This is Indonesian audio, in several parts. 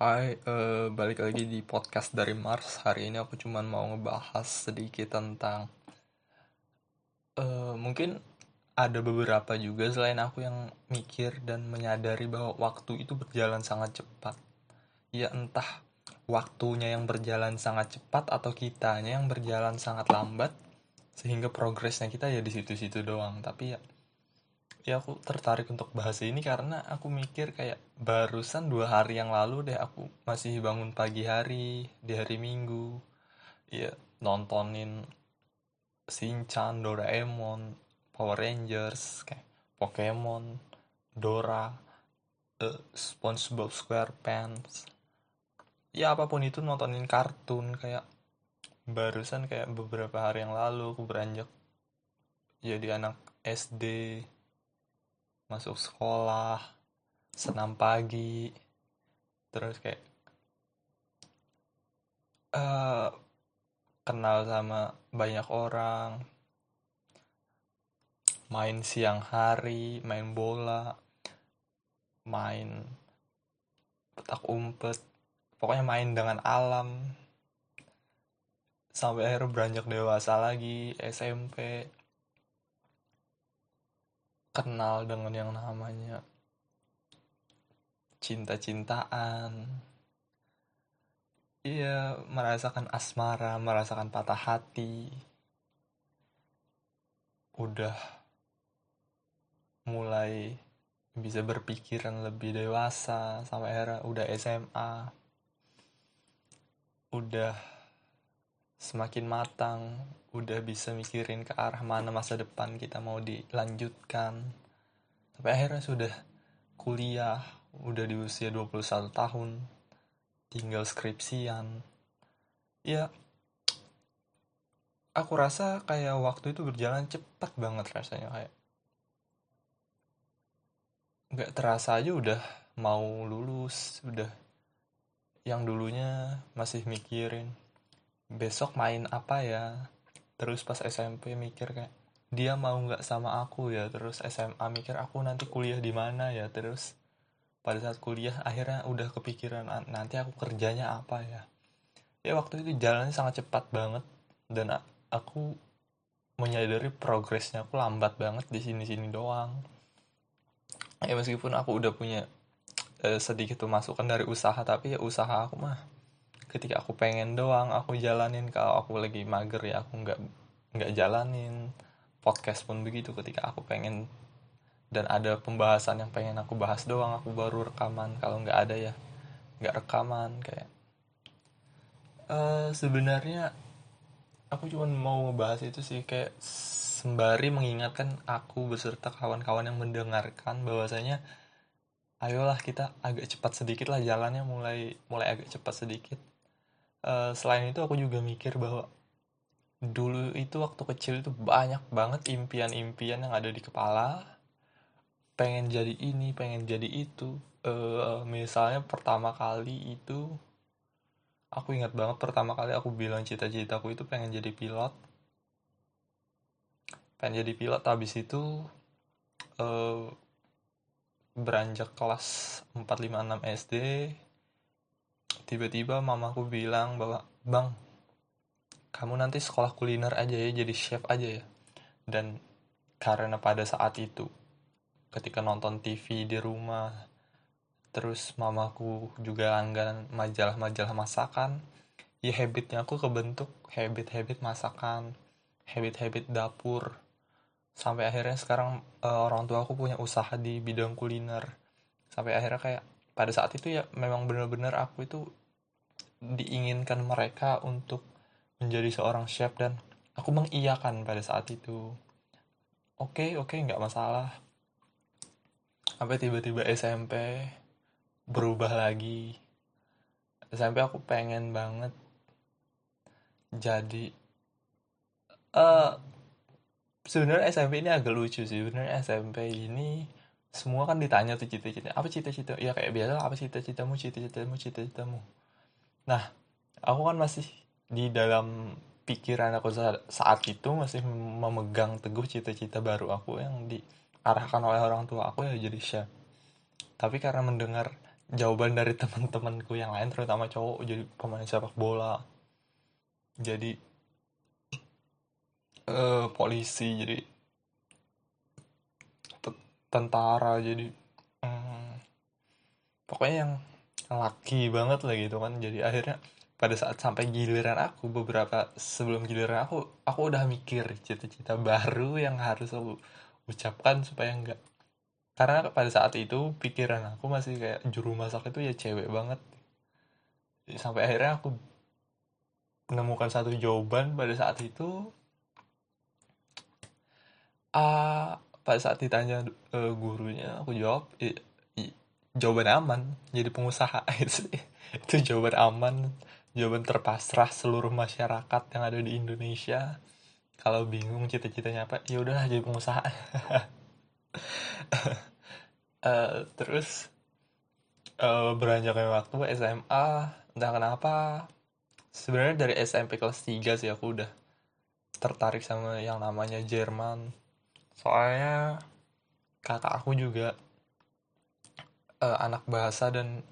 Hai, eh, balik lagi di podcast dari Mars. Hari ini aku cuman mau ngebahas sedikit tentang eh, mungkin ada beberapa juga selain aku yang mikir dan menyadari bahwa waktu itu berjalan sangat cepat. Ya entah waktunya yang berjalan sangat cepat atau kitanya yang berjalan sangat lambat sehingga progresnya kita ya di situ-situ doang. Tapi ya ya aku tertarik untuk bahas ini karena aku mikir kayak barusan dua hari yang lalu deh aku masih bangun pagi hari di hari Minggu. Ya nontonin Shinchan, Doraemon, Power Rangers, kayak Pokemon, Dora, uh, SpongeBob SquarePants. Ya apa pun itu nontonin kartun kayak barusan kayak beberapa hari yang lalu aku beranjak jadi anak SD masuk sekolah senam pagi terus kayak uh, kenal sama banyak orang main siang hari main bola main petak umpet pokoknya main dengan alam. Sampai akhirnya beranjak dewasa lagi SMP kenal dengan yang namanya cinta-cintaan. Iya, merasakan asmara, merasakan patah hati. Udah mulai bisa berpikiran lebih dewasa sampai akhirnya udah SMA. Udah semakin matang, udah bisa mikirin ke arah mana masa depan kita mau dilanjutkan. Tapi akhirnya sudah kuliah, udah di usia 21 tahun, tinggal skripsian. Ya, aku rasa kayak waktu itu berjalan cepat banget rasanya kayak. Gak terasa aja udah mau lulus, udah yang dulunya masih mikirin besok main apa ya terus pas SMP mikir kayak dia mau nggak sama aku ya? Terus SMA mikir aku nanti kuliah di mana ya? Terus pada saat kuliah akhirnya udah kepikiran nanti aku kerjanya apa ya? Ya waktu itu jalannya sangat cepat banget dan aku menyadari progresnya aku lambat banget di sini sini doang. Ya meskipun aku udah punya eh, sedikit masukan dari usaha tapi ya usaha aku mah ketika aku pengen doang aku jalanin. Kalau aku lagi mager ya aku nggak nggak jalanin. Podcast pun begitu ketika aku pengen dan ada pembahasan yang pengen aku bahas doang aku baru rekaman. Kalau nggak ada ya nggak rekaman kayak. Uh, sebenarnya aku cuma mau ngebahas itu sih kayak sembari mengingatkan aku beserta kawan-kawan yang mendengarkan bahwasanya ayolah kita agak cepat sedikit lah jalannya mulai mulai agak cepat sedikit uh, selain itu aku juga mikir bahwa dulu itu waktu kecil itu banyak banget impian-impian yang ada di kepala. Pengen jadi ini pengen jadi itu. Uh, misalnya pertama kali itu aku ingat banget pertama kali aku bilang cita-citaku itu pengen jadi pilot. Pengen jadi pilot habis itu uh, beranjak kelas 456 SD tiba-tiba mamaku bilang bahwa bang kamu nanti sekolah kuliner aja ya jadi chef aja ya. Dan karena pada saat itu ketika nonton TV di rumah terus mamaku juga langganan majalah-majalah masakan ya habitnya aku kebentuk habit-habit masakan habit-habit dapur. Sampai akhirnya sekarang uh, orang tua aku punya usaha di bidang kuliner. Sampai akhirnya kayak pada saat itu ya memang benar-benar aku itu diinginkan mereka untuk menjadi seorang chef dan aku mengiyakan pada saat itu. Oke okay, oke okay, nggak masalah. Sampai tiba-tiba SMP berubah lagi. SMP aku pengen banget jadi uh, sebenarnya SMP ini agak lucu sih. Sebenarnya SMP ini semua kan ditanya tuh cita-cita apa cita-cita? Ya kayak biasa apa cita-citamu cita-citamu cita-citamu Nah, aku kan masih di dalam pikiran aku saat itu masih memegang teguh cita-cita baru aku yang diarahkan oleh orang tua aku ya jadi chef. Tapi karena mendengar jawaban dari teman-temanku yang lain terutama cowok jadi pemain sepak bola jadi uh, polisi jadi tentara jadi um, pokoknya yang laki banget lah gitu kan. Jadi akhirnya pada saat sampai giliran aku beberapa sebelum giliran aku aku udah mikir cita-cita baru yang harus aku ucapkan supaya enggak. Karena pada saat itu pikiran aku masih kayak juru masak itu ya cewek banget. Sampai akhirnya aku menemukan satu jawaban pada saat itu. Uh, pada saat ditanya uh, gurunya aku jawab i, i, jawaban aman jadi pengusaha itu, jawaban aman jawaban terpasrah seluruh masyarakat yang ada di Indonesia. Kalau bingung cita-citanya apa ya udahlah jadi pengusaha. Uh, terus uh, beranjaknya waktu SMA entah kenapa sebenarnya dari SMP kelas 3 sih aku udah tertarik sama yang namanya Jerman. Soalnya kakak aku juga uh, anak bahasa dan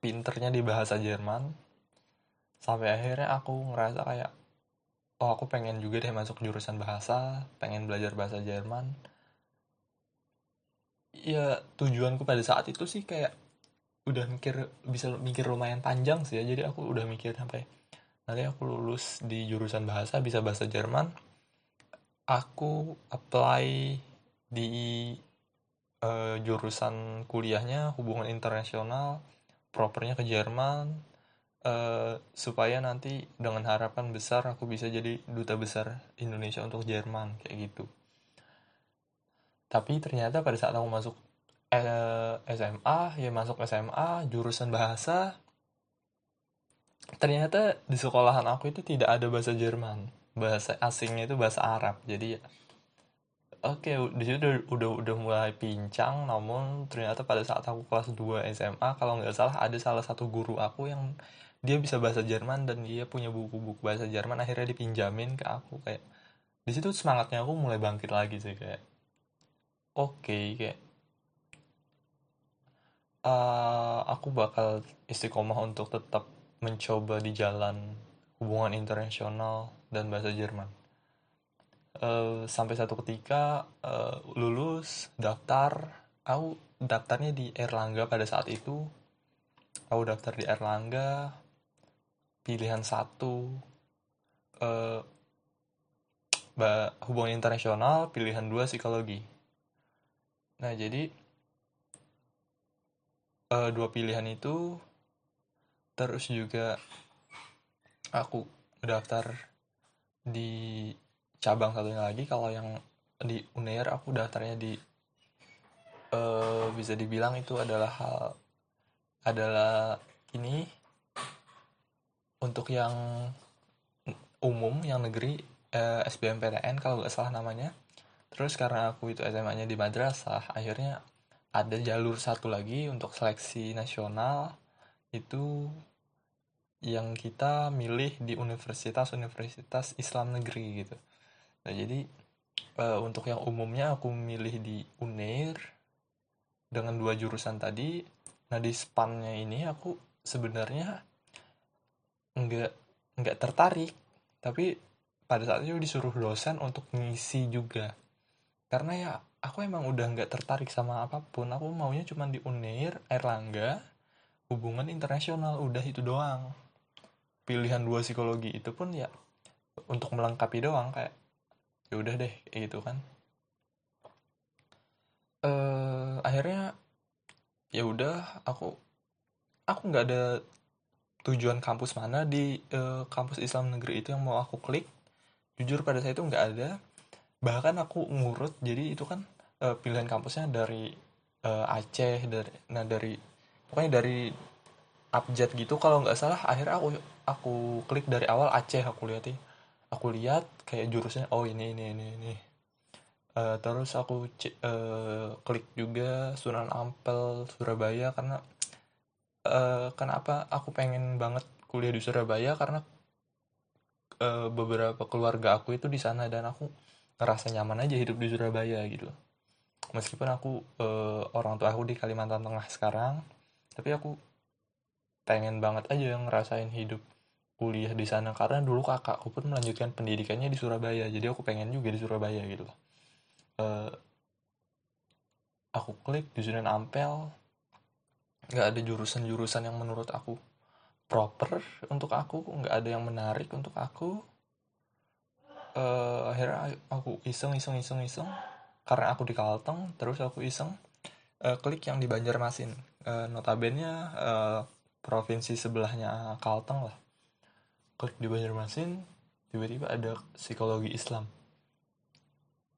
pinternya di bahasa Jerman. Sampai akhirnya aku ngerasa kayak oh aku pengen juga deh masuk jurusan bahasa pengen belajar bahasa Jerman. Ya tujuanku pada saat itu sih kayak udah mikir bisa mikir lumayan panjang sih ya. Jadi aku udah mikir sampai nanti aku lulus di jurusan bahasa bisa bahasa Jerman. Aku apply di uh, jurusan kuliahnya hubungan internasional propernya ke Jerman uh, supaya nanti dengan harapan besar aku bisa jadi duta besar Indonesia untuk Jerman kayak gitu. Tapi ternyata pada saat aku masuk eh, SMA ya masuk SMA jurusan bahasa ternyata di sekolahan aku itu tidak ada bahasa Jerman. Bahasa asingnya itu bahasa Arab. Jadi oke okay, di situ udah, udah udah mulai pincang namun ternyata pada saat aku kelas 2 SMA kalau nggak salah ada salah satu guru aku yang dia bisa bahasa Jerman dan dia punya buku-buku bahasa Jerman akhirnya dipinjamin ke aku kayak di situ semangatnya aku mulai bangkit lagi sih kayak oke okay, kayak uh, aku bakal istiqomah untuk tetap mencoba di jalan hubungan internasional dan bahasa Jerman. Uh, sampai satu ketika uh, lulus daftar, aku daftarnya di Erlangga pada saat itu. Aku daftar di Erlangga, pilihan satu uh, hubungan internasional, pilihan dua psikologi. Nah, jadi uh, dua pilihan itu terus juga aku daftar di cabang satunya lagi kalau yang di Unair aku daftarnya di uh, bisa dibilang itu adalah hal adalah ini untuk yang umum yang negeri uh, SBMPTN kalau nggak salah namanya. Terus karena aku itu SMA-nya di madrasah akhirnya ada jalur satu lagi untuk seleksi nasional itu yang kita milih di universitas-universitas Islam negeri gitu nah jadi uh, untuk yang umumnya aku milih di Unair dengan dua jurusan tadi. Nah di spannya ini aku sebenarnya nggak nggak tertarik. Tapi pada saat itu disuruh dosen untuk ngisi juga. Karena ya aku emang udah nggak tertarik sama apa pun. Aku maunya cuma di Unair Erlangga hubungan internasional udah itu doang. Pilihan dua psikologi itu pun ya untuk melengkapi doang. Kayak ya udah deh gitu kan. Uh, akhirnya ya udah aku aku nggak ada tujuan kampus mana di uh, kampus Islam negeri itu yang mau aku klik. Jujur pada saya itu nggak ada. Bahkan aku ngurut jadi itu kan uh, pilihan kampusnya dari uh, Aceh dari nah dari pokoknya dari abjad gitu. Kalau nggak salah akhirnya aku aku klik dari awal Aceh aku lihat aku lihat kayak jurusnya oh ini ini ini ini. Uh, terus aku uh, klik juga Sunan Ampel Surabaya karena uh, kenapa aku pengen banget kuliah di Surabaya? Karena uh, beberapa keluarga aku itu di sana dan aku ngerasa nyaman aja hidup di Surabaya gitu. Meskipun aku uh, orang tua aku di Kalimantan Tengah sekarang tapi aku pengen banget aja ngerasain hidup kuliah di sana. Karena dulu kakakku pun melanjutkan pendidikannya di Surabaya. Jadi aku pengen juga di Surabaya gitu. Uh, aku klik di Sunan Ampel. Nggak ada jurusan-jurusan yang menurut aku proper untuk aku. Nggak ada yang menarik untuk aku. Uh, akhirnya aku iseng iseng iseng iseng. Karena aku di Kalteng terus aku iseng uh, klik yang di Banjarmasin. Uh, notabene uh, provinsi sebelahnya Kalteng lah klik di Banjarmasin tiba-tiba ada psikologi Islam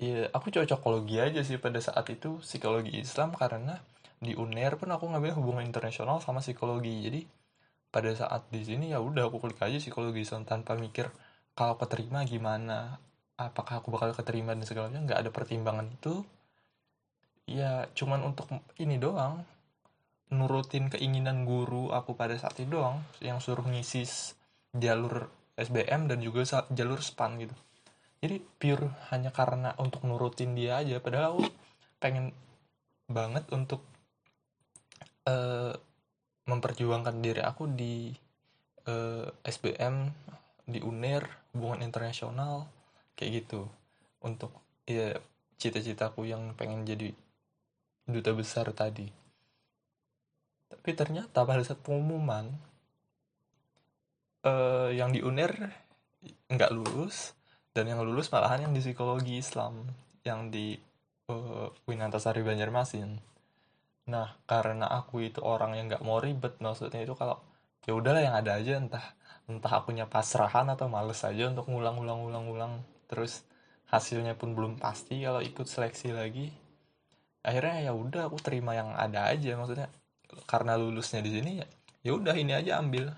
Iya, aku cocokologi aja sih pada saat itu psikologi Islam karena di UNER pun aku ngambil hubungan internasional sama psikologi. Jadi pada saat di sini ya udah aku klik aja psikologi Islam tanpa mikir kalau keterima gimana, apakah aku bakal keterima dan segala macam nggak ada pertimbangan itu. Ya cuman untuk ini doang, nurutin keinginan guru aku pada saat itu doang yang suruh ngisi jalur SBM dan juga jalur SPAN gitu. Jadi pure hanya karena untuk nurutin dia aja padahal aku pengen banget untuk uh, memperjuangkan diri aku di uh, eh, SBM di UNER hubungan internasional kayak gitu. Untuk ya cita-citaku yang pengen jadi duta besar tadi. Tapi ternyata pada saat pengumuman uh, yang di UNER nggak lulus dan yang lulus malahan yang di psikologi Islam yang di uh, Winantasari Banjarmasin. Nah karena aku itu orang yang nggak mau ribet maksudnya itu kalau ya udahlah yang ada aja entah entah akunya pasrahan atau males aja untuk ngulang-ulang-ulang-ulang terus hasilnya pun belum pasti kalau ikut seleksi lagi. Akhirnya ya udah aku terima yang ada aja maksudnya karena lulusnya di sini ya ya udah ini aja ambil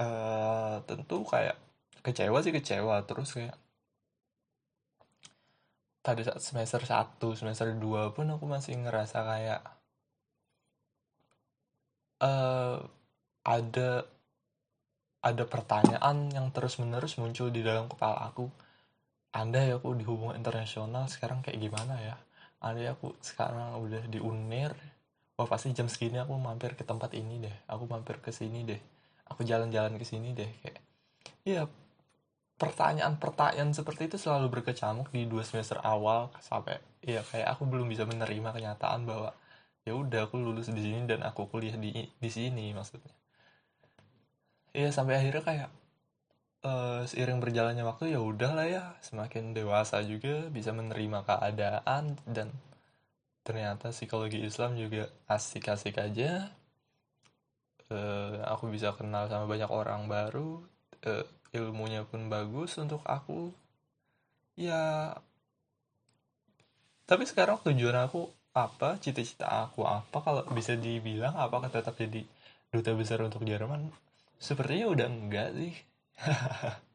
uh, tentu kayak kecewa sih kecewa terus kayak pada saat semester 1, semester 2 pun aku masih ngerasa kayak uh, ada ada pertanyaan yang terus-menerus muncul di dalam kepala aku. Anda ya aku di hubungan internasional sekarang kayak gimana ya? Anda ya aku sekarang udah di UNER, wah pasti jam segini aku mampir ke tempat ini deh aku mampir ke sini deh aku jalan-jalan ke sini deh kayak ya pertanyaan-pertanyaan seperti itu selalu berkecamuk di dua semester awal sampai ya kayak aku belum bisa menerima kenyataan bahwa ya udah aku lulus di sini dan aku kuliah di di sini maksudnya. Ya sampai akhirnya kayak uh, seiring berjalannya waktu ya udahlah ya semakin dewasa juga bisa menerima keadaan dan ternyata psikologi Islam juga asik-asik aja uh, aku bisa kenal sama banyak orang baru uh, ilmunya pun bagus untuk aku. Ya tapi sekarang tujuan aku apa cita-cita aku apa? Kalau bisa dibilang apakah tetap jadi duta besar untuk Jerman? Sepertinya udah enggak sih.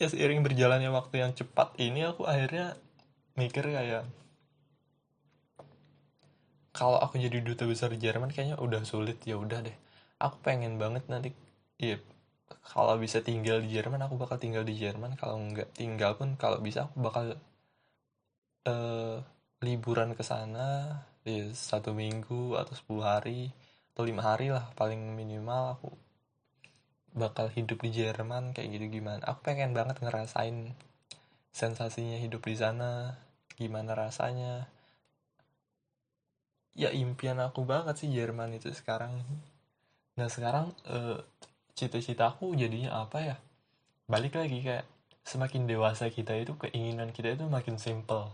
Ya seiring berjalannya waktu yang cepat ini aku akhirnya mikir kayak kalau aku jadi duta besar di Jerman kayaknya udah sulit ya udah deh. Aku pengen banget nanti ya kalau bisa tinggal di Jerman aku bakal tinggal di Jerman. Kalau nggak tinggal pun kalau bisa aku bakal uh, liburan ke sana ya satu minggu atau sepuluh hari atau lima hari lah paling minimal aku bakal hidup di Jerman kayak gitu gimana. Aku pengen banget ngerasain sensasinya hidup di sana gimana rasanya ya impian aku banget sih Jerman itu sekarang. Nah sekarang uh, cita-cita aku jadinya apa ya? Balik lagi kayak semakin dewasa kita itu keinginan kita itu makin simple.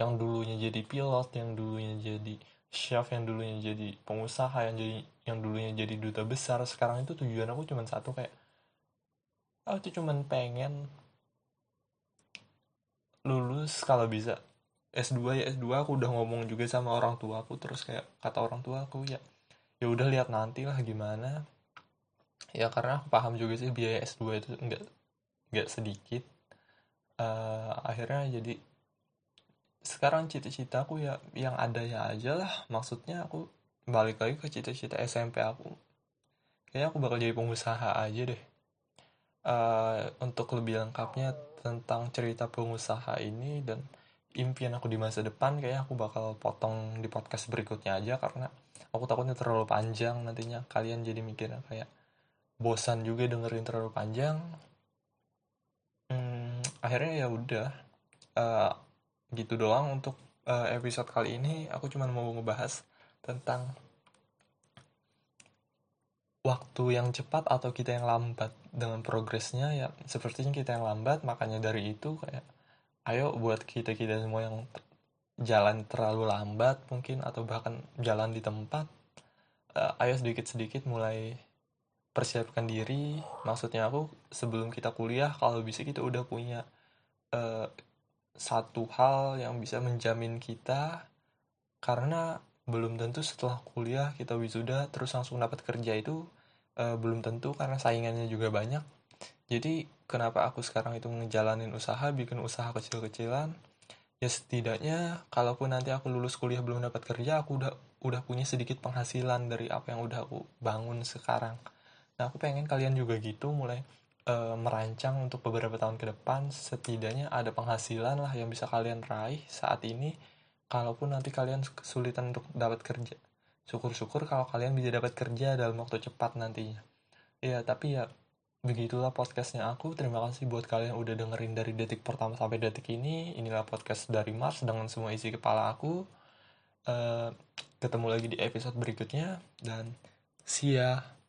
Yang dulunya jadi pilot yang dulunya jadi chef yang dulunya jadi pengusaha yang jadi yang dulunya jadi duta besar sekarang itu tujuan aku cuma satu kayak aku tuh cuma pengen lulus kalau bisa S2 ya S2 aku udah ngomong juga sama orang tua aku terus kayak kata orang tua aku ya ya udah lihat nanti lah gimana. Ya karena aku paham juga sih biaya S2 itu enggak enggak sedikit. Uh, akhirnya jadi sekarang cita-cita aku ya yang ada ya aja lah. Maksudnya aku balik lagi ke cita-cita SMP aku. Kayaknya aku bakal jadi pengusaha aja deh. Uh, untuk lebih lengkapnya tentang cerita pengusaha ini dan impian aku di masa depan kayak aku bakal potong di podcast berikutnya aja karena aku takutnya terlalu panjang nantinya. Kalian jadi mikir kayak bosan juga dengerin terlalu panjang. Hmm, akhirnya ya udah uh, gitu doang untuk uh, episode kali ini. Aku cuma mau ngebahas tentang waktu yang cepat atau kita yang lambat. Dengan progresnya ya sepertinya kita yang lambat makanya dari itu kayak ayo buat kita kita semua yang jalan terlalu lambat mungkin atau bahkan jalan di tempat uh, ayo sedikit sedikit mulai persiapkan diri. Maksudnya aku sebelum kita kuliah kalau bisa kita udah punya uh, satu hal yang bisa menjamin kita. Karena belum tentu setelah kuliah kita wisuda terus langsung dapat kerja itu uh, belum tentu karena saingannya juga banyak jadi kenapa aku sekarang itu ngejalanin usaha bikin usaha kecil-kecilan? Ya setidaknya kalaupun nanti aku lulus kuliah belum dapat kerja aku udah udah punya sedikit penghasilan dari apa yang udah aku bangun sekarang. Nah aku pengen kalian juga gitu mulai uh, merancang untuk beberapa tahun ke depan. Setidaknya ada penghasilan lah yang bisa kalian raih saat ini kalaupun nanti kalian kesulitan untuk dapat kerja. Syukur-syukur kalau kalian bisa dapat kerja dalam waktu cepat nantinya. Ya tapi ya begitulah podcastnya aku. Terima kasih buat kalian yang udah dengerin dari detik pertama sampai detik ini. Inilah podcast dari Mars dengan semua isi kepala aku. Uh, ketemu lagi di episode berikutnya. Dan see ya